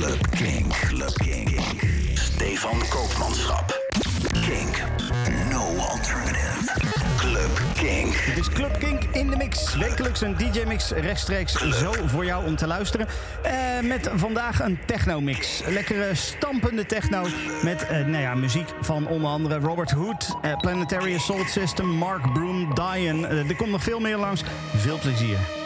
Club Kink. Club Kink. Stefan Koopmanschap. Kink. No alternative. Club Kink. Het is Club Kink in de mix. Wekelijks een DJ-mix rechtstreeks zo voor jou om te luisteren. Eh, met vandaag een techno-mix. Lekkere stampende techno met eh, nou ja, muziek van onder andere Robert Hood, eh, Planetary Assault System, Mark Broom, Diane. Eh, er komt nog veel meer langs. Veel plezier.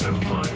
Senpai.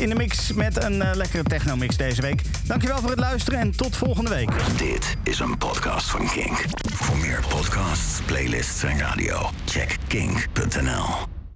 In de mix met een uh, lekkere techno-mix deze week. Dankjewel voor het luisteren en tot volgende week. Dit is een podcast van Kink. Voor meer podcasts, playlists en radio, check kink.nl.